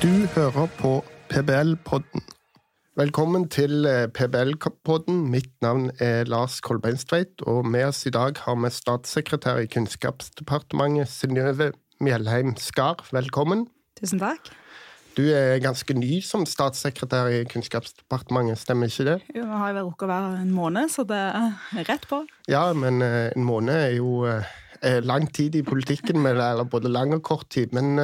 Du hører på PBL-podden. Velkommen til eh, PBL-podden. Mitt navn er Lars Kolbeinstveit, og med oss i dag har vi statssekretær i Kunnskapsdepartementet, Synnøve Mjellheim Skar. Velkommen. Tusen takk. Du er ganske ny som statssekretær i Kunnskapsdepartementet, stemmer ikke det? Jo, nå har vel rukket å være en måned, så det er rett på. Ja, men eh, en måned er jo eh, lang tid i politikken, eller både lang og kort tid. Men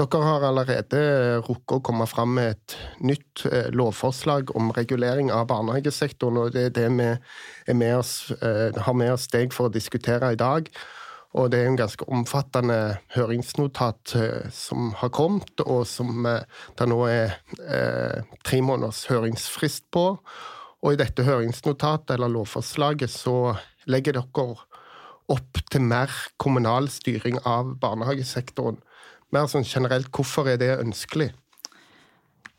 dere har allerede rukket å komme fram med et nytt lovforslag om regulering av barnehagesektoren, og det er det vi med oss, har med oss deg for å diskutere i dag. Og det er en ganske omfattende høringsnotat som har kommet, og som det nå er tre måneders høringsfrist på. Og i dette høringsnotatet, eller lovforslaget, så legger dere opp til mer kommunal styring av barnehagesektoren. Mer sånn generelt, hvorfor er det ønskelig?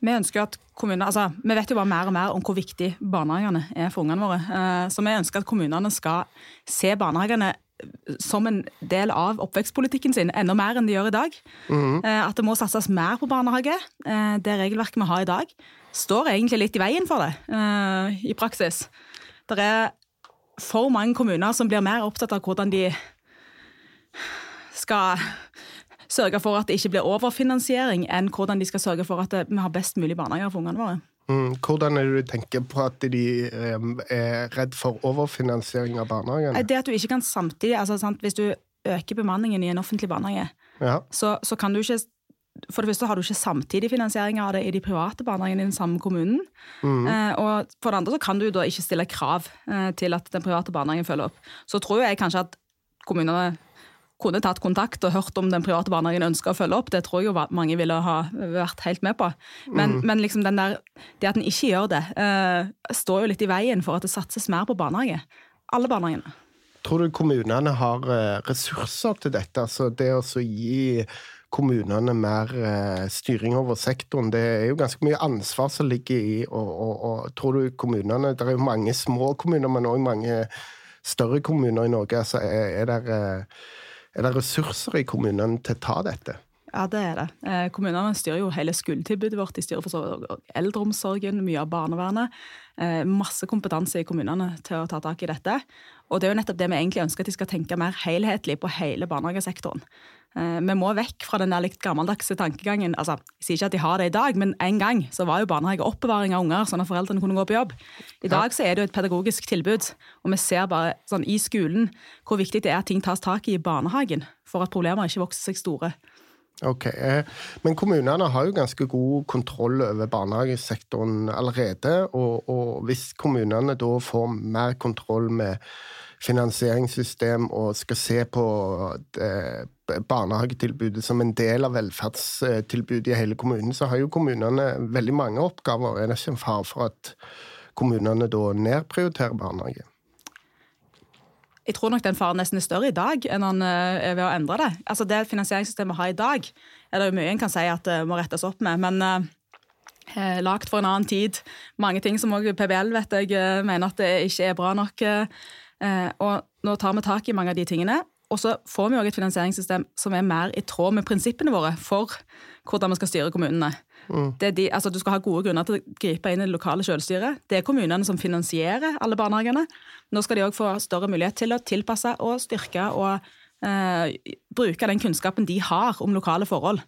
Vi ønsker at kommuner, altså, vi vet jo bare mer og mer om hvor viktig barnehagene er for ungene våre. Så vi ønsker at kommunene skal se barnehagene som en del av oppvekstpolitikken sin, enda mer enn de gjør i dag. Mm. At det må satses mer på barnehage. Det regelverket vi har i dag, står egentlig litt i veien for det i praksis. Det er for mange kommuner som blir mer opptatt av hvordan de skal sørge for at det ikke blir overfinansiering, enn hvordan de skal sørge for at vi har best mulig barnehager for ungene våre. Mm, hvordan er det du tenker på at de er redd for overfinansiering av barnehagene? Det at du ikke kan samtidig, altså sant, Hvis du øker bemanningen i en offentlig barnehage, ja. så, så, kan du ikke For det første har du ikke samtidig finansiering av det i de private barnehagene i den samme kommunen. Mm. Eh, og for det andre så kan du da ikke stille krav eh, til at den private barnehagen følger opp. Så tror jeg kanskje at kommunene kunne tatt kontakt og hørt om den private barnehagen ønsker å følge opp. Det tror jeg jo mange ville ha vært helt med på. Men, mm. men liksom der, det at en ikke gjør det, uh, står jo litt i veien for at det satses mer på barnehage. Alle barnehagene. Tror du kommunene har eh, ressurser til dette? Altså det å gi kommunene mer uh, styring over sektoren. Det er jo ganske mye ansvar som ligger i og, og, og tror du kommunene Det er jo mange små kommuner, men òg mange større kommuner i Norge. Altså er, er der, uh, er det ressurser i kommunene til å ta dette? Ja, det er det. Eh, kommunene styrer jo hele skoletilbudet vårt. De styrer for så eldreomsorgen, mye av barnevernet. Eh, masse kompetanse i kommunene til å ta tak i dette. Og det er jo nettopp det vi egentlig ønsker, at de skal tenke mer helhetlig på hele barnehagesektoren. Eh, vi må vekk fra den der litt gammeldagse tankegangen. altså, Jeg sier ikke at de har det i dag, men en gang så var jo barnehage oppbevaring av unger, sånn at foreldrene kunne gå på jobb. I dag så er det jo et pedagogisk tilbud, og vi ser bare sånn i skolen hvor viktig det er at ting tas tak i i barnehagen for at problemer ikke vokser seg store. Ok, eh, Men kommunene har jo ganske god kontroll over barnehagesektoren allerede. Og, og hvis kommunene da får mer kontroll med finansieringssystem og skal se på eh, barnehagetilbudet som en del av velferdstilbudet i hele kommunen, så har jo kommunene veldig mange oppgaver. Er det ikke en fare for at kommunene da nedprioriterer barnehage? Jeg tror nok den faren nesten er større i dag enn han eh, er ved å endre det. Altså Det finansieringssystemet har i dag, er det jo mye en kan si at det må rettes opp med. men eh, eh lagt for en annen tid. Mange ting som også PBL vet jeg eh, mener at det ikke er bra nok. Eh, og Nå tar vi tak i mange av de tingene. Og så får vi også et finansieringssystem som er mer i tråd med prinsippene våre for hvordan vi skal styre kommunene. De, altså, du skal ha gode grunner til å gripe inn i det lokale selvstyret. Det er kommunene som finansierer alle barnehagene. Nå skal de òg få større mulighet til å tilpasse og styrke og eh, bruke den kunnskapen de har om lokale forhold.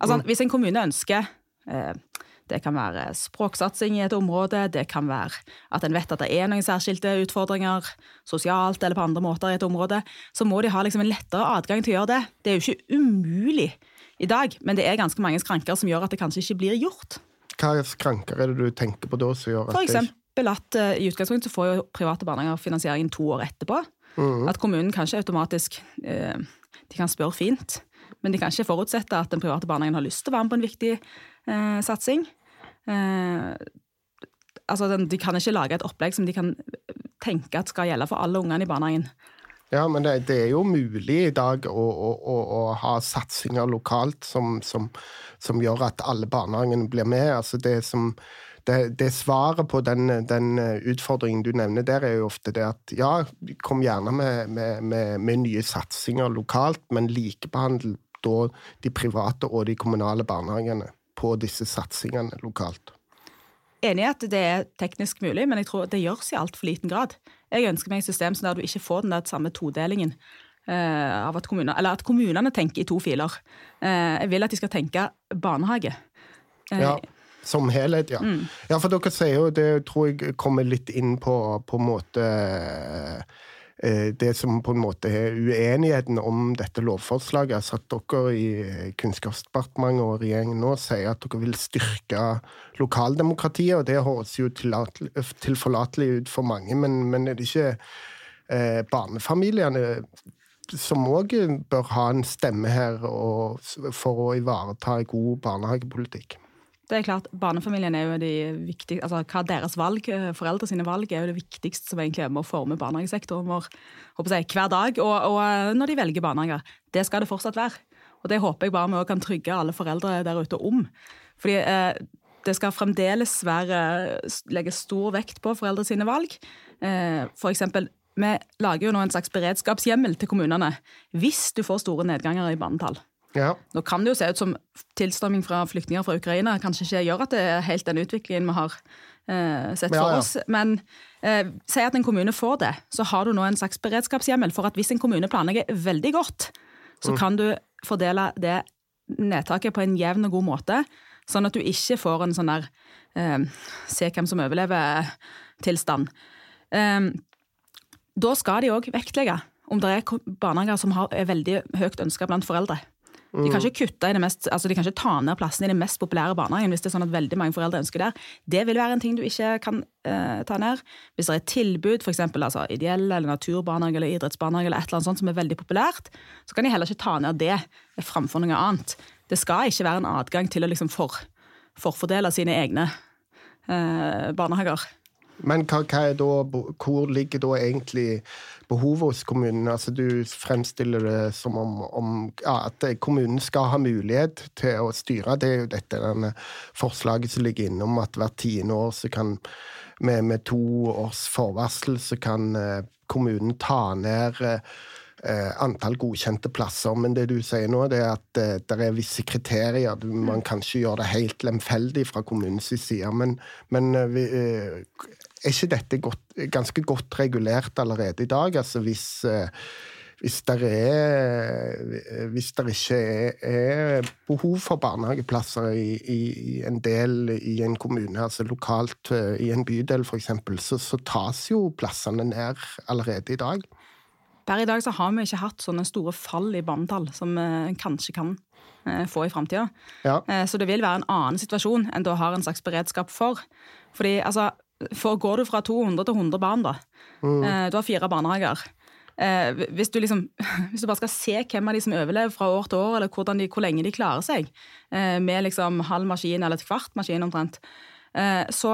Altså, mm. Hvis en kommune ønsker eh, det kan være språksatsing i et område, det kan være at en vet at det er noen særskilte utfordringer sosialt eller på andre måter i et område. Så må de ha liksom en lettere adgang til å gjøre det. Det er jo ikke umulig i dag, men det er ganske mange skranker som gjør at det kanskje ikke blir gjort. Hva skranker er det du tenker på da som gjør at For eksempel at uh, i utgangspunktet så får jo private barnehager finansieringen to år etterpå. Mm. At kommunen kanskje automatisk uh, De kan spørre fint, men de kan ikke forutsette at den private barnehagen har lyst til å være med på en viktig uh, satsing. altså, De kan ikke lage et opplegg som de kan tenke at skal gjelde for alle ungene i barnehagen. Ja, men det, det, er jo mulig i dag å, å, å, å ha satsinger lokalt som, som, som, gjør at alle barnehagene blir med. Altså det, som, det, det svaret på den, den, utfordringen du nevner der, er jo ofte det at ja, kom gjerne med, med, med, med nye satsinger lokalt, men likebehandle da de private og de kommunale barnehagene på disse satsingene lokalt. Enig i at det er teknisk mulig, men jeg tror det gjøres i altfor liten grad. Jeg ønsker meg et system der du ikke får den der samme todelingen. Uh, av at, kommuner, eller at kommunene tenker i to filer. Uh, jeg vil at de skal tenke barnehage. Uh, ja, Som helhet, ja. Mm. Ja, For dere sier jo, det tror jeg kommer litt inn på på en måte det som på en måte er uenigheten om dette lovforslaget, altså at dere i Kunnskapsdepartementet og regjeringen nå sier at dere vil styrke lokaldemokratiet, og det høres jo tilforlatelig ut for mange, men, men er det ikke eh, barnefamiliene som òg bør ha en stemme her for å ivareta god barnehagepolitikk? Det er klart, Barnefamilien er jo de viktigste, altså hva deres valg, eh, foreldre sine valg er jo det viktigste som egentlig er med å forme barnehagesektoren vår jeg, hver dag. Og, og, eh, når de velger barnehager. Det skal det fortsatt være. Og det håper jeg bare vi kan trygge alle foreldre der ute om. Fordi eh, det skal fremdeles være, legge stor vekt på foreldre sine valg. Eh, for eksempel, vi lager jo nå en slags beredskapshjemmel til kommunene hvis du får store nedganger i barnetall. Ja. Nå kan det jo se ut som tilstrømming fra flyktninger fra Ukraina kanskje ikke gjør at det er helt den utviklingen vi har eh, sett for ja, ja. oss. Men eh, si at en kommune får det, så har du nå en slags beredskapshjemmel for at hvis en kommune planlegger veldig godt, så mm. kan du fordele det nedtaket på en jevn og god måte, sånn at du ikke får en sånn der eh, se hvem som overlever-tilstand. Eh, da skal de òg vektlegge om det er barnehager som har, er veldig høyt ønska blant foreldre. De kan ikke kutte i det mest, altså de kan ikke ta ned plassen i den mest populære barnehagen hvis det er sånn at veldig mange foreldre ønsker det. Det vil være en ting du ikke kan uh, ta ned. Hvis det er et tilbud, f.eks. Altså, ideelle eller naturbarnehage eller idrettsbarnehage eller et eller annet sånt som er veldig populært, så kan de heller ikke ta ned det framfor noe annet. Det skal ikke være en adgang til å liksom for, forfordele sine egne uh, barnehager. Men hva, hva da, hvor ligger da egentlig behovet hos kommunen? Altså, du fremstiller det som om, om ja, at kommunen skal ha mulighet til å styre. Det er jo dette forslaget som ligger innom at hvert tiende år så kan med, med to års forvarsel så kan eh, kommunen ta ned eh, antall godkjente plasser. Men det du sier nå, det er at eh, det er visse kriterier. Man kan ikke gjøre det helt lemfeldig fra kommunens side. Men, men vi, er ikke dette godt, ganske godt regulert allerede i dag? Altså hvis, eh, hvis det er ikke er, er behov for barnehageplasser i, i, en del i en kommune, altså lokalt eh, i en bydel f.eks., så, så tas jo plassene ned allerede i dag. Per i dag så har vi ikke hatt sånne store fall i barnetall som vi eh, kanskje kan få i framtida. Ja. Så det vil være en annen situasjon enn da har en slags beredskap for. Fordi altså, for går du fra 200 til 100 barn, da. Mm. Eh, du har fire barnehager. Eh, hvis, du liksom, hvis du bare skal se hvem av de som overlever fra år til år, eller de, hvor lenge de klarer seg, eh, med liksom halv maskin eller et kvart maskin omtrent, så,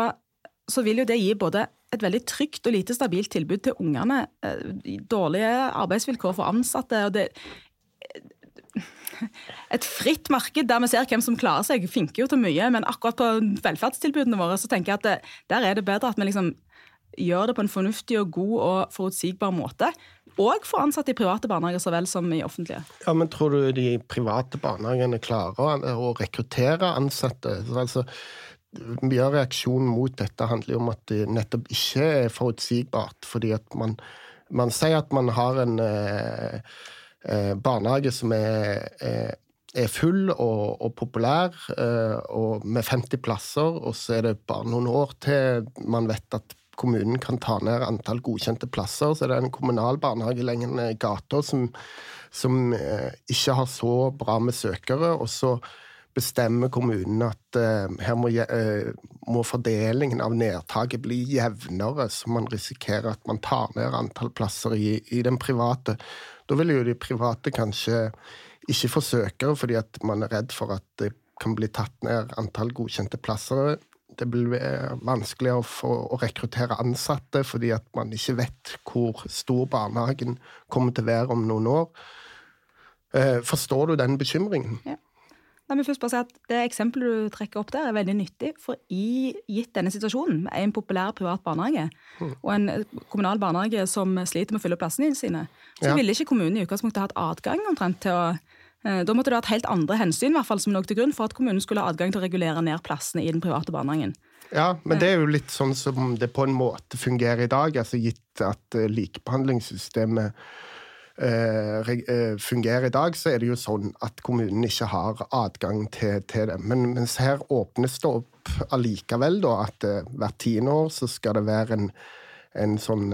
så vil jo det gi både et veldig trygt og lite stabilt tilbud til ungene, dårlige arbeidsvilkår for ansatte. og det, et fritt marked der vi ser hvem som klarer seg, finker jo til mye. Men akkurat på velferdstilbudene våre så tenker jeg at det, der er det bedre at vi liksom gjør det på en fornuftig og god og forutsigbar måte. Og for ansatte i private barnehager så vel som i offentlige. Ja, men Tror du de private barnehagene klarer å rekruttere ansatte? Altså, mye av reaksjonen mot dette handler jo om at det nettopp ikke er forutsigbart. Fordi at man, man sier at man har en eh, barnehage som er, er, er full og, og populær, eh, og med 50 plasser, og så er det bare noen år til man vet at kommunen kan ta ned antall godkjente plasser. Så det er en kommunal barnehage lenger ned i gata som, som eh, ikke har så bra med søkere. og så bestemmer kommunen at uh, her må, uh, må, fordelingen av nedtaket bli jevnere, så man risikerer at man tar ned antall plasser i, i den private. Da vil jo de private kanskje ikke få søkere, fordi at man er redd for at det kan bli tatt ned antall godkjente plasser. Det blir vanskeligere å rekruttere ansatte fordi at man ikke vet hvor stor barnehagen kommer til å være om noen år. Uh, forstår du den bekymringen? Ja. La meg først bare si at Det eksempelet du trekker opp der, er veldig nyttig. For i gitt denne situasjonen, med en populær privat barnehage mm. og en kommunal barnehage som sliter med å fylle plassene sine, så ja. ville ikke kommunen i utgangspunktet hatt adgang omtrent til å Eh, da måtte det vært helt andre hensyn i hvert fall, som lå til grunn for at kommunen skulle ha adgang til å regulere ned plassene i den private barnehagen. Ja, men det er jo litt sånn som det på en måte fungerer i dag, altså gitt at likebehandlingssystemet fungerer i dag, så er det jo sånn at kommunen ikke har adgang til, til det. Men mens her åpnes det opp allikevel, da, at uh, hvert tiende år så skal det være en, en sånn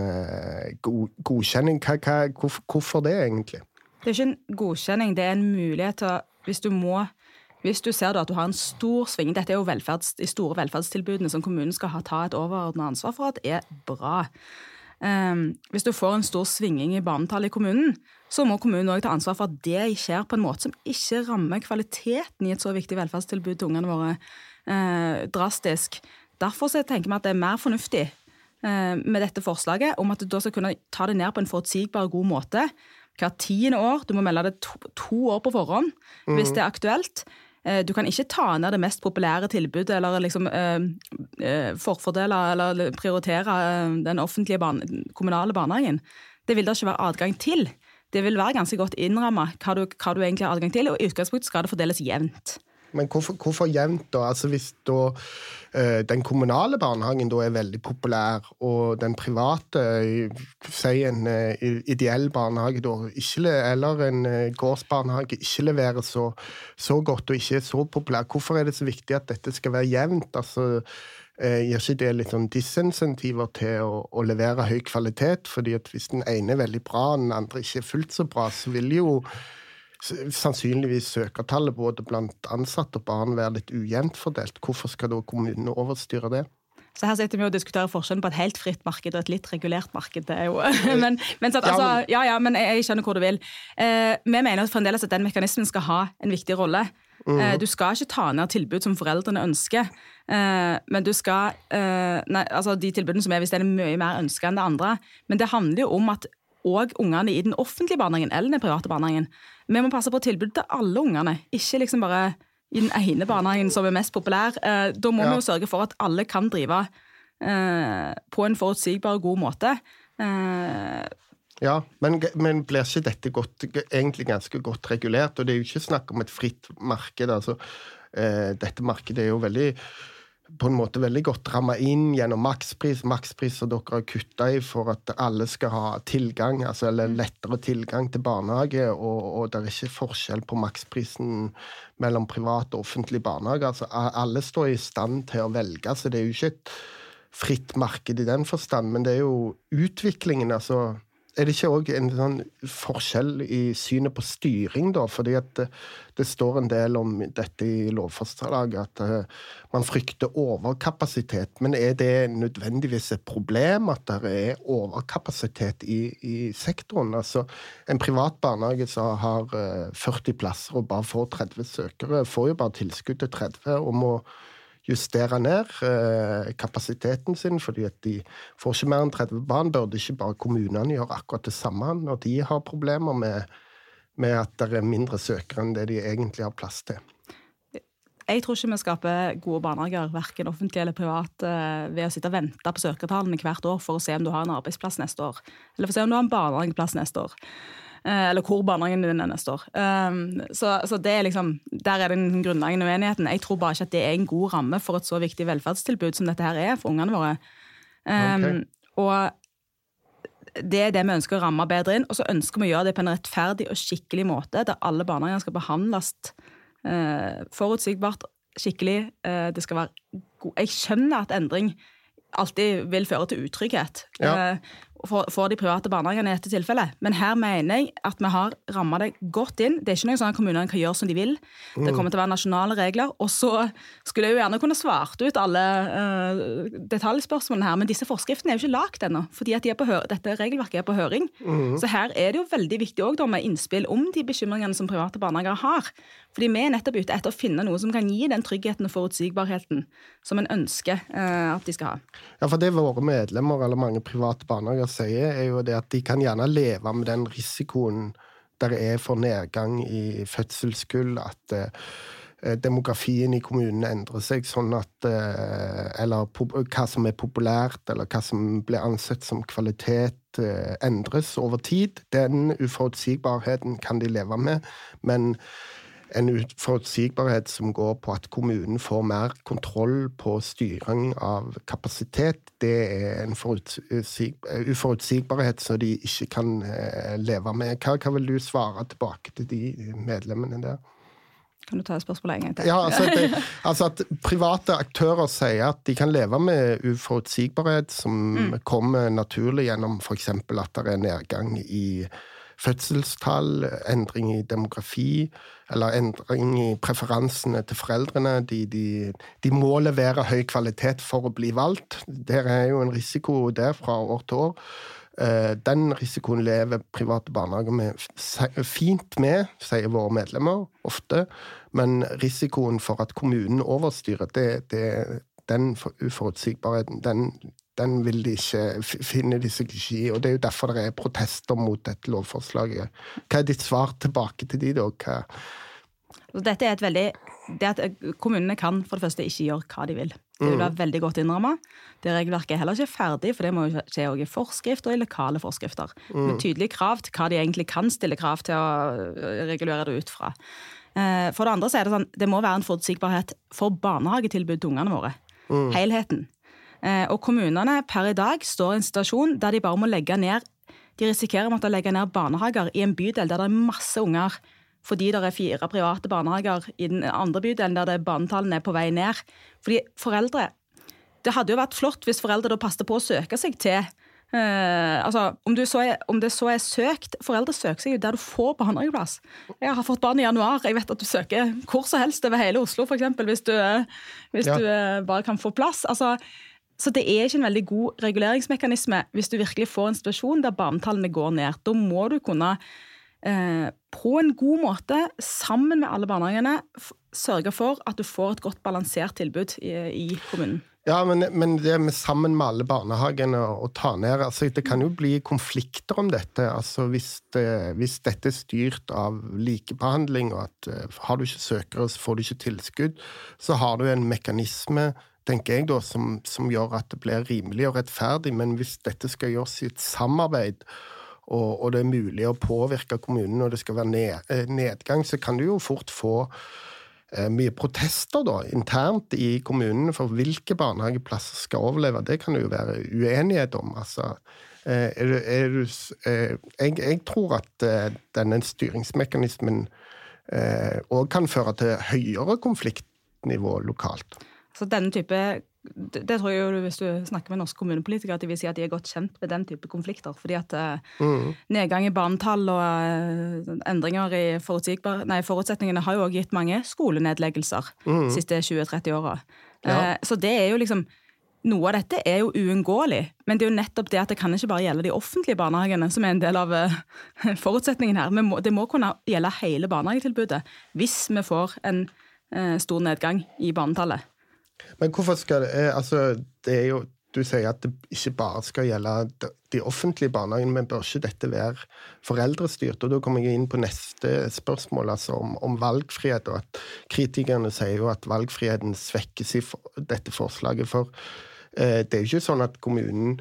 god, godkjenning. Hva, hva, hvorfor det, egentlig? Det er ikke en godkjenning, det er en mulighet til å Hvis du må hvis du ser at du har en stor sving Dette er jo velferds, de store velferdstilbudene som kommunen skal ha, ta et overordnet ansvar for at er bra. Um, hvis du får en stor svinging i barnetallet i kommunen, så må kommunen også ta ansvar for at det skjer på en måte som ikke rammer kvaliteten i et så viktig velferdstilbud til ungene våre uh, drastisk. Derfor så tenker vi at det er mer fornuftig uh, med dette forslaget om at du da skal kunne ta det ned på en forutsigbar og god måte hvert tiende år. Du må melde det to, to år på forhånd mm. hvis det er aktuelt. Eh, du kan ikke ta ned det mest populære tilbudet eller liksom eh, eh forfordele eller prioritere eh, den offentlige barne, kommunale barnehagen. Det vil det ikke være adgang til. Det vil være ganske godt innramma hva, hva, du egentlig har adgang til, og i utgangspunktet skal det fordeles jevnt. Men hvorfor, hvorfor jevnt, da? Altså Hvis da uh, den kommunale barnehagen da er veldig populær, og den private, si en uh, ideell barnehage da, ikke, eller en uh, gårdsbarnehage, ikke leverer så, så, godt og ikke er så populær, hvorfor er det så viktig at dette skal være jevnt? Altså, Gir ikke det litt sånn disinsentiver til å, å, levere høy kvalitet? fordi at hvis den ene er veldig bra, og den andre ikke er fullt så bra, så vil jo sannsynligvis søkertallet både blant ansatte og barn være litt ujevnt fordelt. Hvorfor skal da kommunene overstyre det? Så her sitter vi og diskuterer forskjellen på et helt fritt marked og et litt regulert marked. det er jo, men, men, at, altså, ja, ja, men jeg skjønner hvor du vil. Eh, vi mener fremdeles at den mekanismen skal ha en viktig rolle. Eh, du skal ikke ta ned tilbud som foreldrene ønsker, eh, men du skal eh, nei, altså De tilbudene som er hvis det er mye mer ønska enn det andre. Men det handler jo om at òg ungene i den offentlige barnehagen eller den private barnehagen vi må passe på tilbudet til alle ungene, ikke liksom bare i den ene barnehagen som er mest populær. Eh, da må ja. vi jo sørge for at alle kan drive eh, på en forutsigbar og god måte. Eh, ja, men, men, blir ikke dette godt, egentlig ganske godt regulert? Og det er jo ikke snakk om et fritt marked. altså. dette markedet er jo veldig på en måte veldig godt ramma inn gjennom makspris. Makspris som dere har kutta i for at alle skal ha tilgang, altså eller mm. lettere tilgang til barnehage. Og, og det er ikke forskjell på maksprisen mellom privat og offentlig barnehage. Altså, alle står i stand til å velge, så det er jo ikke et fritt marked i den forstand, men det er jo utviklingen. altså er det ikke òg en sånn forskjell i synet på styring, da? Fordi at det, det står en del om dette i lovforslaget, at uh, man frykter overkapasitet. Men er det nødvendigvis et problem at det er overkapasitet i, i sektoren? Altså, en privat barnehage som har uh, eh, 40 plasser og bare får 30 søkere, får jo bare tilskudd til 30 og må justere ned eh, kapasiteten sin, fordi at de får ikke mer enn 30 barn. Burde ikke bare kommunene gjøre akkurat det samme når de har problemer med, med at det er mindre søkere enn det de egentlig har plass til? Jeg tror ikke vi skaper gode barnehager, verken offentlig eller privat, eh, ved å sitte og vente på søkertallene hvert år for å se om du har en arbeidsplass neste år, eller for å se om du har en barnehageplass neste år. Eh, eller hvor barnehagen din er neste år. Um, så, så det er liksom, Der er den grunnleggende uenigheten. Jeg tror bare ikke at det er en god ramme for et så viktig velferdstilbud som dette her er for ungene våre. Um, okay. Og det er det vi ønsker å ramme bedre inn. Og så ønsker vi å gjøre det på en rettferdig og skikkelig måte, der alle barnehager skal behandles uh, forutsigbart, skikkelig. Uh, det skal være god. Jeg skjønner at endring alltid vil føre til utrygghet. Ja. For, for, de private barnehagene i dette tilfellet. Men her mener jeg at vi har ramma det godt inn. Det er ikke noe sånn at kommunene kan gjøre som de vil. Det mm. kommer til å være nasjonale regler. Og så skulle jeg jo gjerne kunne svart ut alle uh, detaljspørsmålene her, men disse forskriftene er jo ikke lagd ennå. fordi at de dette regelverket er på høring. Mm. Så her er det jo veldig viktig også, da, med innspill om de bekymringene som private barnehager har. Fordi vi er nettopp ute etter å finne noe som kan gi den tryggheten og forutsigbarheten som en ønsker uh, at de skal ha. Ja, for det er våre medlemmer eller mange private barnehager sier, er jo det at de kan gjerne leve med den risikoen der er for nedgang i fødselskull. At eh, demografien i kommunene endrer seg, sånn at eh, Eller hva som er populært, eller hva som blir ansett som kvalitet, endres over tid. Den uforutsigbarheten kan de leve med, men en uforutsigbarhet som går på at kommunen får mer kontroll på styring av kapasitet, det er en uforutsigbarhet som de ikke kan eh, leve med. Hva, hva vil du svare tilbake til de medlemmene der? Kan du ta spørsmålet en gang til? Ja, altså, det, altså, at Private aktører sier at de kan leve med uforutsigbarhet som mm. kommer naturlig gjennom f.eks. at det er nedgang i fødselstall, endring i demografi eller endring i preferansene til foreldrene. De, de, de, må levere høy kvalitet for å bli valgt. Der er jo en risiko der fra år til år. Eh, den risikoen lever private barnehager med, fint med, sier våre medlemmer ofte. Men risikoen for at kommunen overstyrer, det, det, den uforutsigbarheten, den den vil de ikke, finner de seg ikke i. og Det er jo derfor det er protester mot dette lovforslaget. Hva er ditt svar tilbake til de da? Hva? Dette er et veldig, det at Kommunene kan for det første ikke gjøre hva de vil. Det vil mm. være veldig godt innramma. Det regelverket er heller ikke ferdig, for det må jo skje i forskrift og i lokale forskrifter. Mm. Med tydelige krav til hva de egentlig kan stille krav til å regulere det ut fra. Eh, for det andre så er det sånn, det må være en forutsigbarhet for barnehagetilbud til ungene våre. Mm. Helheten. Eh, og kommunene per i dag står i en situasjon der de bare må legge ned De risikerer å måtte legge ned barnehager i en bydel der det er masse unger fordi det er fire private barnehager i den andre bydelen der barnetallene er på vei ned. Fordi foreldre Det hadde jo vært flott hvis foreldre da passet på å søke seg til Uh, altså, om, er, om, det så er søkt Foreldre søker seg jo der du får barnehageplass. Jeg har fått barn i januar. Jeg vet at du søker hvor som helst over hele Oslo, f.eks. Hvis, du, hvis ja. du bare kan få plass. Altså, så det er ikke en veldig god reguleringsmekanisme hvis du virkelig får en situasjon der barnetallene går ned. Da må du kunne eh, på en god måte, sammen med alle barnehagene, sørge for at du får et godt balansert tilbud i, kommunen. Ja, men, men, det med sammen med alle barnehagene å ta ned altså Det kan jo bli konflikter om dette. altså Hvis, det, hvis dette er styrt av likebehandling, og at uh, har du ikke søkere, så får du ikke tilskudd, så har du en mekanisme tenker jeg da, som, som, gjør at det blir rimelig og rettferdig. Men hvis dette skal gjøres i et samarbeid, og, og det er mulig å påvirke kommunen, og det skal være ned, eh, nedgang, så kan du jo fort få eh, mye protester da, internt i kommunene for hvilke barnehageplasser skal overleve. Det kan det jo være uenighet om. altså. Eh, er er du, eh, jeg, jeg, tror at denne styringsmekanismen òg kan føre til høyere konfliktnivå lokalt. Så denne type det, tror jeg jo Hvis du snakker med norske kommunepolitikere, at de vil si at de er godt kjent med den type konflikter. fordi at eh, mm. nedgang i barnetall og uh, endringer i nei, forutsetningene har jo også gitt mange skolenedleggelser mm. de siste 20-30 åra. Ja. Uh, så det er jo liksom noe av dette er jo uunngåelig, men det er jo nettopp det at det kan ikke bare gjelde de offentlige barnehagene, som er en del av forutsetningen her. Må, det må kunne gjelde hele barnehagetilbudet hvis vi får en stor nedgang i barnetallet. Men hvorfor skal det eh, Altså, det er jo Du sier at det ikke bare skal gjelde de offentlige barnehagene, men bør ikke dette være foreldrestyrt? Og da kommer jeg inn på neste spørsmål, altså om, om valgfrihet. Og at kritikerne sier jo at valgfriheten svekkes i dette forslaget. For eh, det er jo ikke sånn at kommunen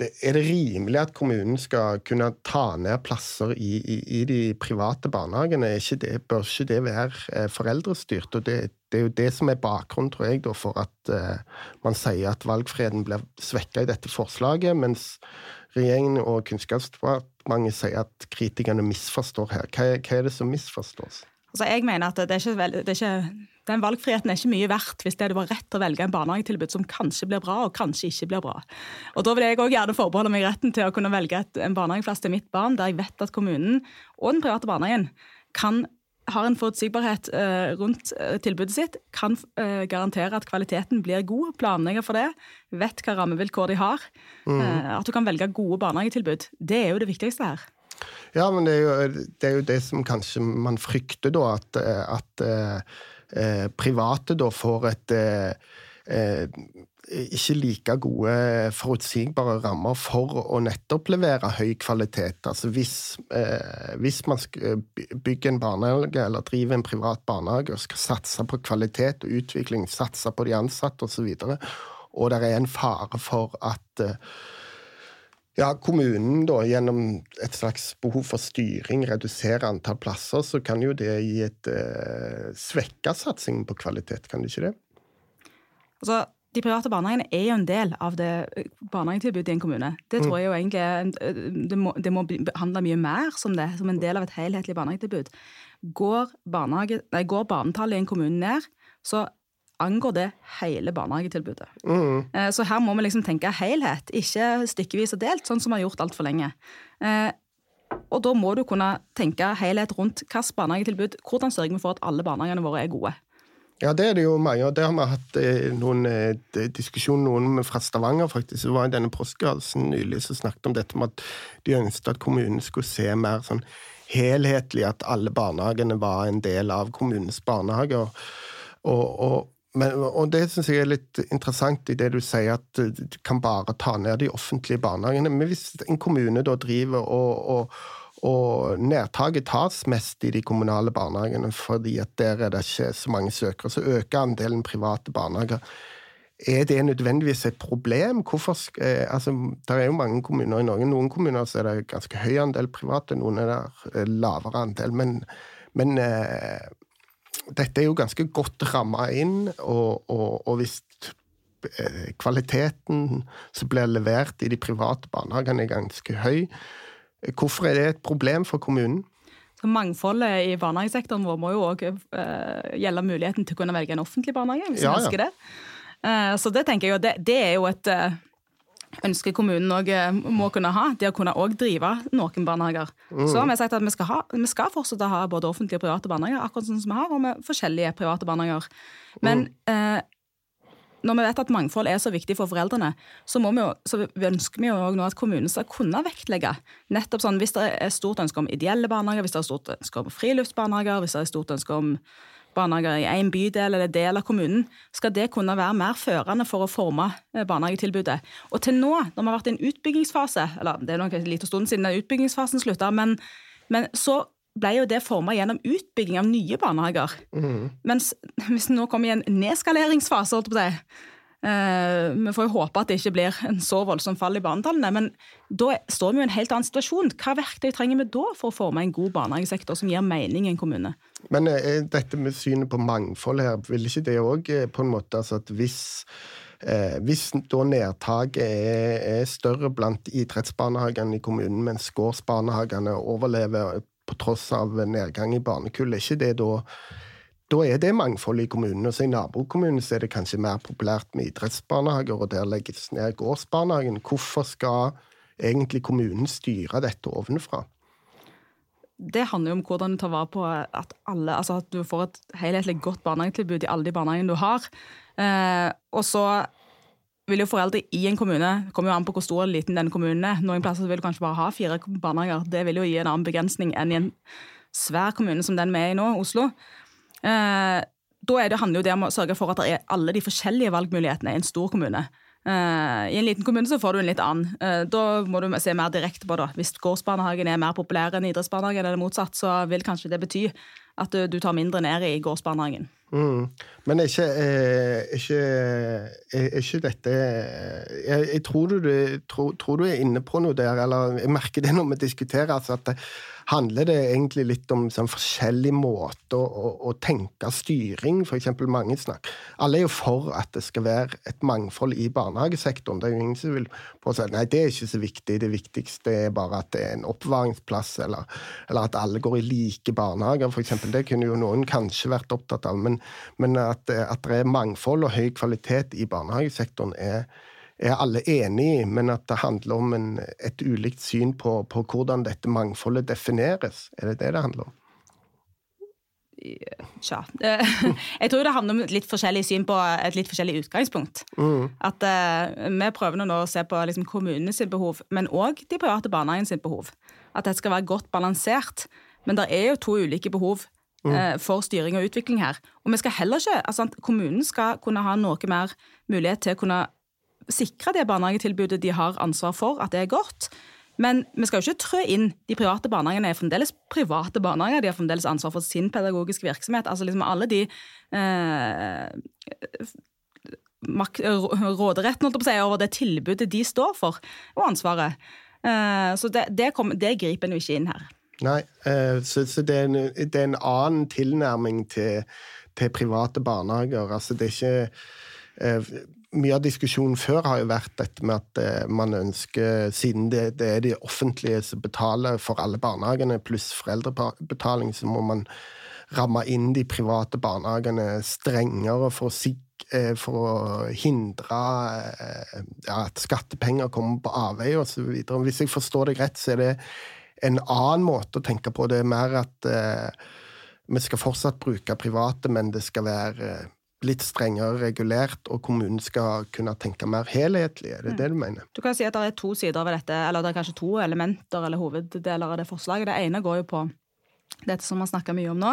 det, er det rimelig at kommunen skal kunne ta ned plasser i, i, i de private barnehagene? Ikke det, bør ikke det være eh, foreldrestyrt? Og det, det, er jo det som er bakgrunnen, tror jeg, da, for at uh, man sier at valgfriheten blir svekka i dette forslaget, mens regjeringen og Kunnskapsdepartementet sier at kritikerne misforstår her. Hva, hva er det som misforstås? Altså, jeg mener at det er ikke, det er ikke, Den valgfriheten er ikke mye verdt hvis det du har rett å velge en barnehagetilbud som kanskje blir bra, og kanskje ikke blir bra. Og Da vil jeg også gjerne forbeholde meg retten til å kunne velge et, en barnehageplass til mitt barn, der jeg vet at kommunen og den private barnehagen kan har en forutsigbarhet uh, rundt uh, tilbudet sitt, kan uh, garantere at kvaliteten blir god, planlegger for det, vet hva rammevilkår de har. Mm. at du kan velge gode barnehagetilbud. Det er jo det viktigste her. Ja, men det er jo det, er jo det som kanskje man frykter, da. At, at eh, private da får et eh, ikke like gode forutsigbare rammer for å nettopp levere høy kvalitet. Altså hvis, eh, hvis man bygger en barnehage eller driver en privat barnehage og skal satse på kvalitet og utvikling, satse på de ansatte osv., og, så og det er en fare for at eh, ja, kommunen da, gjennom et slags behov for styring reduserer antall plasser, så kan jo det gi et eh, svekka satsing på kvalitet, kan det ikke det? Altså, de private barnehagene er jo en del av det eh, barnehagetilbudet i en kommune. Det tror mm. jeg jo egentlig er, det må, det må behandle mye mer som det, som en del av et helhetlig barnehagetilbud. Går, barnehage, nei, går barnetallet i en kommune ned, så angår det hele barnehagetilbudet. Mm. Eh, så her må vi liksom tenke helhet, ikke stykkevis og delt, sånn som vi har gjort altfor lenge. Eh, og da må du kunne tenke helhet rundt hvilket barnehagetilbud, hvordan sørger vi for at alle barnehagene våre er gode. Ja, det er det jo mange, og det har vi hatt eh, noen diskusjoner noen fra Stavanger, faktisk. Det var i denne postgradsen nylig som snakket om dette med at de ønsket at kommunen skulle se mer sånn helhetlig, at alle barnehagene var en del av kommunens barnehager. Og, og, men, og det synes jeg er litt interessant i det du sier, at du kan bare ta ned de offentlige barnehagene. Men hvis en kommune da driver og, og og nedtaket tas mest i de kommunale barnehagene, fordi at der er det ikke så mange søkere. Så øker andelen private barnehager. Er det nødvendigvis et problem? Hvorfor, eh, altså, det er jo mange kommuner i Norge. Noen kommuner er det ganske høy andel private, noen er det eh, lavere andel. Men, men eh, dette er jo ganske godt ramma inn, og, og, og hvis eh, kvaliteten som blir levert i de private barnehagene er ganske høy, Hvorfor er det et problem for kommunen? Så Mangfoldet i barnehagesektoren vår må jo òg uh, gjelde muligheten til å kunne velge en offentlig barnehage. hvis ja, ja. ønsker det. Så det tenker jeg jo, det, det er jo et uh, ønske kommunen òg må kunne ha. Det å kunne òg drive noen barnehager. Mm. Så har vi sagt at vi skal, ha, vi skal fortsette å ha både offentlige og private barnehager, akkurat sånn som vi har, og med forskjellige private barnehager. Men mm når vi vet at mangfold er så viktig for foreldrene, så, vi jo, så ønsker vi jo nå at kommunen skal kunne vektlegge nettopp sånn, Hvis det er stort ønske om ideelle barnehager, hvis det er stort ønske om friluftsbarnehager, hvis det er stort ønske om barnehager i en bydel eller del av kommunen, skal det kunne være mer førende for å forme eh, barnehagetilbudet. Og til nå, når vi har vært i en utbyggingsfase, eller det er nok en liten stund siden utbyggingsfasen slutta, men, men så ble jo det forma gjennom utbygging av nye barnehager. Mm. Mens hvis vi nå kommer i en nedskaleringsfase, holdt på eh, vi får jo håpe at det ikke blir en så voldsom fall i barnetallene, men da står vi i en helt annen situasjon. Hva verktøy trenger vi da for å forme en god barnehagesektor som gir mening i en kommune? Men eh, dette med synet på mangfold her, vil ikke det òg eh, på en måte altså at hvis Eh, hvis da nedtaket er, er, større blant idrettsbarnehagene i kommunen, mens gårdsbarnehagene overlever på tross av nedgang i barnekull, er ikke det da da er det mangfold i kommunene. Så I nabokommunen så er det kanskje mer populært med idrettsbarnehager, og der legges ned gårdsbarnehagen. Hvorfor skal egentlig kommunen styre dette ovenfra? Det handler jo om hvordan du tar vare på at, alle, altså at du får et helhetlig godt barnehagetilbud i alle de barnehagene du har. Eh, og så vil jo foreldre i en kommune kommer jo an på hvor stor eller liten den kommunen er. Noen plasser vil du kanskje bare ha fire barnehager. Det vil jo gi en annen begrensning enn i en svær kommune som den vi er i nå, Oslo. Eh, da det, handler jo det om å sørge for at det er alle de forskjellige valgmulighetene i en stor kommune. Uh, I en liten kommune så får du en litt annen. Uh, da må du se mer direkte på det. Hvis gårdsbarnehagen er mer populær enn idrettsbarnehagen, eller motsatt, så vil kanskje det bety at du, du tar mindre ned i gårdsbarnehagen. Mm. Men er ikke, er, ikke, er ikke dette jeg, jeg tror, du, tror, tror, du, er inne på noe der, eller jeg merker det når vi diskuterer. altså at det, handler det egentlig litt om sånn forskjellig måte å, å, å, tenke styring. Eksempel mange snakk. Alle er jo for at det skal være et mangfold i barnehagesektoren. Det er jo ingen som vil påstå nei, det er ikke så viktig. Det viktigste er bare at det er en oppvaringsplass, eller, eller at alle går i like barnehager, f.eks. Det kunne jo noen kanskje vært opptatt av. Men, men at, at det er mangfold og høy kvalitet i barnehagesektoren er er alle enig i, men at det handler om en, et ulikt syn på, på, hvordan dette mangfoldet defineres. Er det det det handler om? Tja. Jeg tror det handler om et litt forskjellig syn på et litt forskjellig utgangspunkt. Mm. At uh, Vi prøver nå å se på liksom, kommunenes behov, men òg de private barnehagenes behov. At det skal være godt balansert. Men det er jo to ulike behov mm. uh, for styring og utvikling her. Og vi skal heller ikke, altså Kommunen skal kunne ha noe mer mulighet til å kunne sikre det barnehagetilbudet de har ansvar for, at det er godt. Men vi skal jo ikke trø inn. De private barnehagene er fremdeles private barnehager. De har fremdeles ansvar for sin pedagogiske virksomhet. Altså liksom alle de eh, råderetten si, over det tilbudet de står for, og ansvaret. Eh, så det, det, kom, det griper en jo ikke inn her. Nei, eh, så, så det, er en, det, er en, annen tilnærming til, til private barnehager. Altså det er ikke eh, mye av diskusjonen før har jo vært dette med at eh, man ønsker, siden det, det, er de offentlige som betaler for alle barnehagene, pluss foreldrebetaling, så må man ramme inn de private barnehagene strengere for å, eh, for å hindre eh, ja, at skattepenger kommer på avveie osv. Hvis jeg forstår deg rett, så er det en annen måte å tenke på. Det er mer at eh, vi skal fortsatt bruke private, men det skal være litt strengere regulert, og kommunen skal kunne tenke mer helhetlig. Er det mm. det du mener? Du kan si at det er to sider ved dette, eller det er kanskje to elementer eller hoveddeler av det forslaget. Det ene går jo på dette som vi har snakka mye om nå.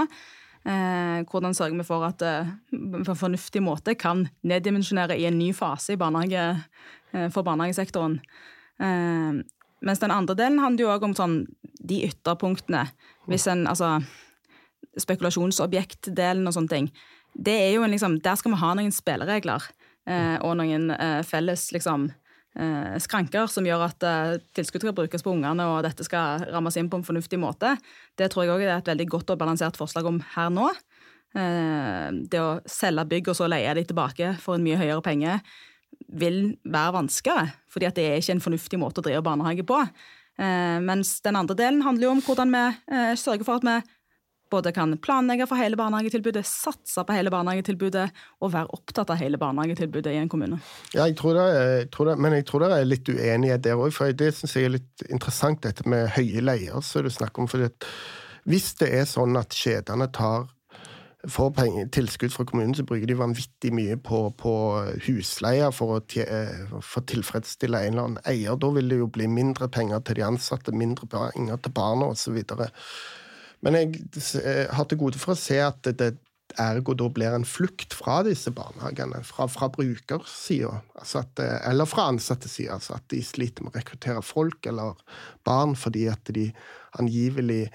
Eh, hvordan sørger vi for at eh, på en fornuftig måte kan neddimensjonere i en ny fase barnehage, eh, for barnehagesektoren. Eh, mens den andre delen handler jo òg om sånn, de ytterpunktene. Hvis en, altså Spekulasjonsobjektdelen og sånne ting det er jo en, liksom, Der skal vi ha noen spilleregler eh, og noen eh, felles liksom, eh, skranker som gjør at eh, tilskudd skal brukes på ungene, og dette skal rammes inn på en fornuftig måte. Det tror jeg òg er et veldig godt og balansert forslag om her nå. Eh, det å selge bygg og så leie de tilbake for en mye høyere penge vil være vanskeligere, fordi det er ikke en fornuftig måte å drive barnehage på. Eh, mens den andre delen handler jo om hvordan vi sørger for at vi både kan planlegge for hele barnehagetilbudet, satse på hele barnehagetilbudet og være opptatt av hele barnehagetilbudet i en kommune. Ja, jeg tror det, jeg tror det, men jeg tror det er litt uenighet der òg. For det syns jeg er litt interessant, dette med høye leier som du snakker om. For hvis det er sånn at kjedene tar får tilskudd fra kommunen, så bruker de vanvittig mye på, på husleier for å for tilfredsstille en eller annen eier. Da vil det jo bli mindre penger til de ansatte, mindre penger til barna osv. Men jeg har til gode for å se at det, ergo da blir en flukt fra disse barnehagene, fra, fra brukersida, altså eller fra ansattesida. Altså at de sliter med å rekruttere folk eller barn fordi at de angivelig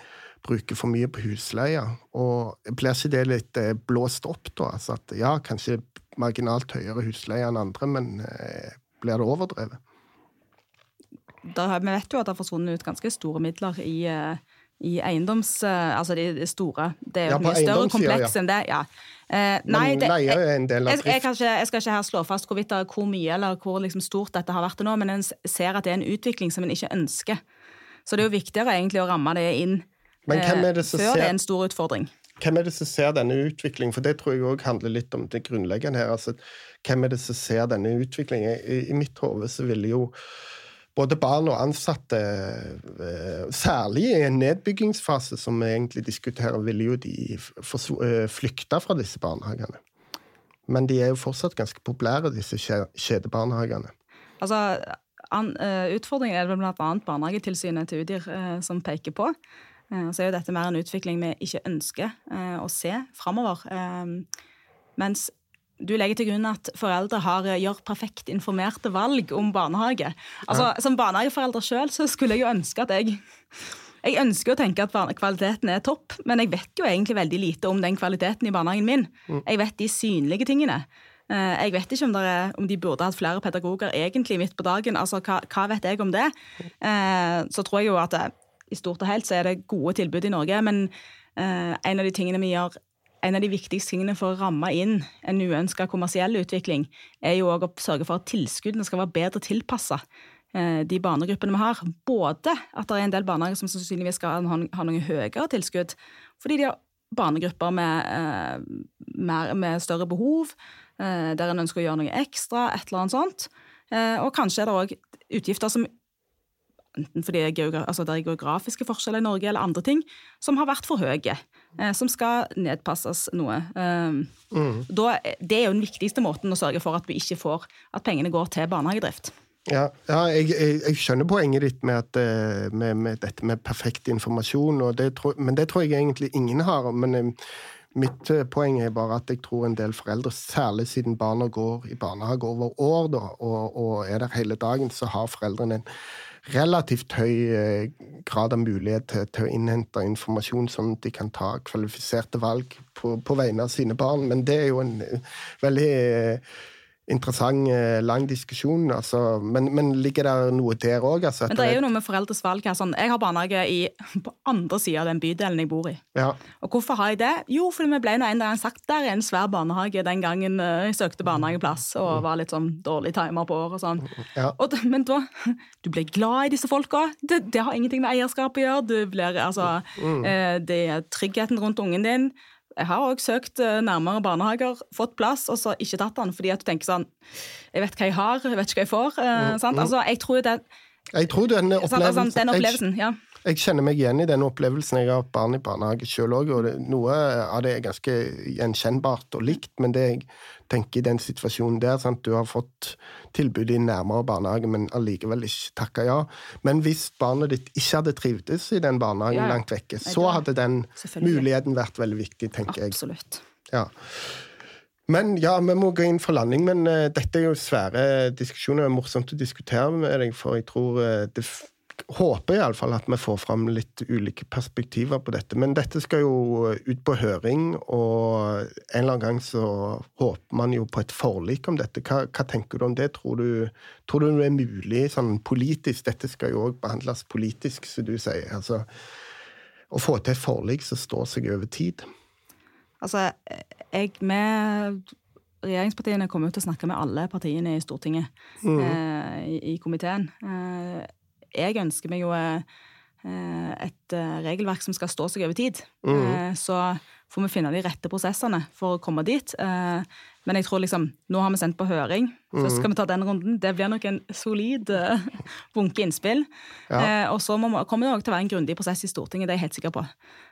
bruker for mye på husleie. Og blir ikke det litt eh, blåst opp, da? Altså at ja, kanskje marginalt høyere husleie enn andre, men eh, blir det overdrevet? Da, vi vet jo at det har forsvunnet ut ganske store midler i eh, i eiendoms... Eh, altså de store. Det er jo ja, mye større kompleks ja. enn det. ja. Eh, nei, det, jeg, jeg, jeg, ikke, jeg, skal ikke her slå fast hvorvidt det er hvor mye eller hvor liksom stort dette har vært til nå, men en ser at det er en utvikling som en ikke ønsker. Så det er jo viktigere egentlig å ramme det inn eh, det før ser, det er en stor utfordring. Hvem er det som ser denne utviklingen? For det tror jeg òg handler litt om det grunnleggende her. altså Hvem er det som ser denne utviklingen? I, i mitt hode så ville jo både barn og ansatte, eh, særlig i en nedbyggingsfase som vi egentlig diskuterer, ville jo de eh, flykte fra disse barnehagene. Men de er jo fortsatt ganske populære, disse kjedebarnehagene. Altså, an, Utfordringen er det bl.a. Barnehagetilsynet til Udir som peker på. Så er jo dette mer en utvikling vi ikke ønsker å se framover. Mens du legger til grunn at foreldre har, eh, gjør perfekt informerte valg om barnehage. Altså, ja. Som barnehageforelder sjøl skulle jeg jo ønske at jeg Jeg ønsker å tenke at kvaliteten er topp, men jeg vet jo egentlig veldig lite om den kvaliteten i barnehagen min. Mm. Jeg vet de synlige tingene. Eh, jeg vet ikke om, er, om, de burde hatt flere pedagoger egentlig midt på dagen. Altså, hva, hva vet jeg om det? Eh, så tror jeg jo at i stort og helt så er det gode tilbud i Norge, men en av de tingene vi gjør en av de viktigste tingene for å ramme inn en uønska kommersiell utvikling, er jo å sørge for at tilskuddene skal være bedre tilpassa eh, de barnegruppene vi har. Både at det er en del barnehager som sannsynligvis skal ha noe høyere tilskudd, fordi de har barnegrupper med, eh, med større behov, eh, der en ønsker å gjøre noe ekstra, et eller annet sånt. Og kanskje er det òg utgifter som enten fordi det er, altså det er geografiske forskjeller i Norge eller andre ting, som har vært for høye. Eh, som skal nedpasses noe. Eh, mm. Da, det er jo den viktigste måten å sørge for at vi ikke får at pengene går til barnehagedrift. Ja, ja jeg, jeg, jeg, skjønner poenget ditt med, at, eh, med, med dette med perfekt informasjon, det tror, men det tror jeg egentlig ingen har. Men Mitt eh, poeng er bare at jeg tror en del foreldre, særlig siden barna går i barnehage over år da, og, og er der hele dagen, så har foreldrene en relativt høy eh, grad av mulighet til, til, å innhente informasjon, sånn at de kan ta kvalifiserte valg på, på vegne av sine barn. Men det er jo en eh, veldig interessant, eh, lang diskusjon. Altså, men, men, ligger det noe der òg? Altså, men det er jo noe med foreldres valg her. Sånn, jeg har barnehage i, på andre sida av den bydelen jeg bor i. Ja. Og hvorfor har jeg det? Jo, fordi vi ble nå en gang sagt der er en svær barnehage den gangen uh, jeg søkte barnehageplass og var litt sånn dårlig timer på år og sånn. Ja. Og, men da Du blir glad i disse folka. Det, det har ingenting med eierskap å gjøre. Du blir, altså, mm. uh, det er tryggheten rundt ungen din. Jeg har òg søkt eh, nærmere barnehager, fått plass, og så ikke tatt den. Fordi at du tenker sånn Jeg vet hva jeg har, jeg vet ikke hva jeg får. Uh, mm, Altså, jeg tror den Jeg tror den altså, opplevelsen, den opplevelsen ja. Jeg kjenner meg igjen i den opplevelsen. Jeg har barn i barnehage sjøl òg, og det, noe av det er ganske gjenkjennbart og likt, men det jeg tenker i den situasjonen der sant? Du har fått tilbud i nærmere barnehage, men allikevel ikke takka ja. Men hvis barnet ditt ikke hadde trivdes i den barnehagen ja. langt vekke, så hadde den muligheten vært veldig viktig, tenker jeg. Absolutt. Ja. Men ja, vi må gå inn for landing. Men uh, dette er jo svære diskusjoner. Det er morsomt å diskutere med deg, for jeg tror uh, det håper iallfall at vi får fram litt ulike perspektiver på dette. Men dette skal jo ut på høring, og en eller annen gang så håper man jo på et forlik om dette. Hva, hva tenker du om det? Tror du, tror du, det er mulig sånn politisk? Dette skal jo òg behandles politisk, som du sier. Altså, å få til et forlik som står seg over tid. Altså, jeg med regjeringspartiene kommer til å snakke med alle partiene i Stortinget, mm. eh, i, i, komiteen. Eh, jeg ønsker meg jo eh, et eh, regelverk som skal stå seg over tid. Mm. Så får vi finne de rette prosessene for å komme dit. Men jeg tror liksom, nå har vi sendt på høring. Først mm. skal vi ta den runden. Det blir nok en solid bunke innspill. Ja. Og så kommer det også til å være en grundig prosess i Stortinget, det er jeg helt sikker på.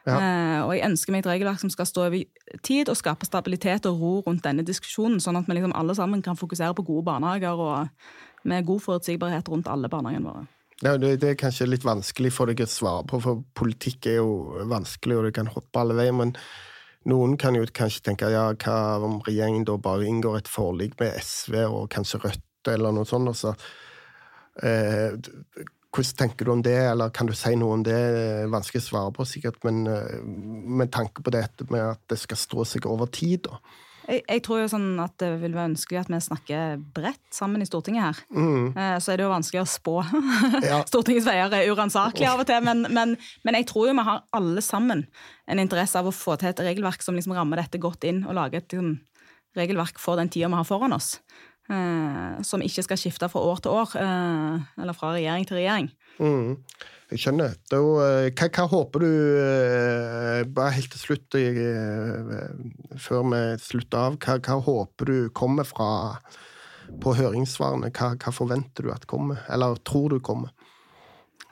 Ja. Og jeg ønsker meg et regelverk som skal stå over tid og skape stabilitet og ro rundt denne diskusjonen, sånn at vi liksom alle sammen kan fokusere på gode barnehager og med god forutsigbarhet rundt alle barnehagene våre. Det, det, er kanskje litt vanskelig for deg å svare på, for politikk er jo vanskelig, og du kan hoppe alle veier. Men noen kan jo kanskje tenke ja, hva om regjeringen da bare inngår et forlik med SV og kanskje Rødt eller noe sånt, og så eh, Hvordan tenker du om det, eller kan du si noe om det? Vanskelig å svare på, sikkert, men eh, med tanke på dette med at det skal stå seg over tid, da. Jeg, jeg, tror jo sånn at det vil være ønskelig at vi snakker bredt sammen i Stortinget her. Mm. Eh, så er det jo vanskelig å spå. Ja. Stortingets veier er uransakelig av og til, men, men, men, jeg tror jo vi har alle sammen en interesse av å få til et regelverk som liksom rammer dette godt inn, og lage et liksom, regelverk for den tida vi har foran oss. Eh, som ikke skal skifte fra år til år, eh, eller fra regjering til regjering. Mm. Jeg skjønner. Da, eh, hva, hva, håper du eh, Bare helt til slutt, eh, før vi slutter av, hva, hva håper du kommer fra på høringssvarene? Hva, hva, forventer du at kommer, eller tror du kommer?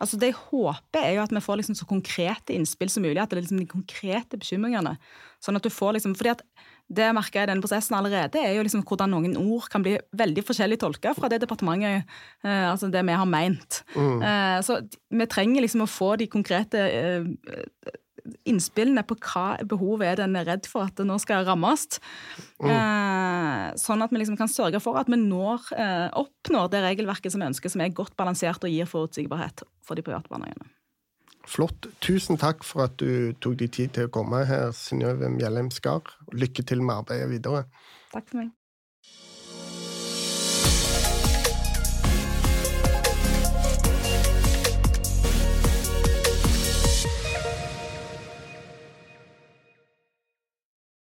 Altså Det jeg håper, er jo at vi får liksom så konkrete innspill som mulig. At det er liksom de konkrete bekymringene. Sånn at du får liksom, fordi at det merker jeg i denne prosessen allerede, er jo liksom hvordan noen ord kan bli veldig forskjellig tolka fra det departementet, eh, altså det vi har meint. Mm. Eh, så vi trenger liksom å få de konkrete eh, innspillene på hva behovet er den er redd for at det nå skal rammes. Mm. Eh, sånn at vi liksom kan sørge for at vi når, eh, oppnår det regelverket som vi ønsker, som er godt balansert og gir forutsigbarhet for de private barnehagene. Flott. Tusen takk for at du tok deg tid til å komme her, Synnøve Mjellheim Skar. Lykke til med arbeidet videre. Takk for meg.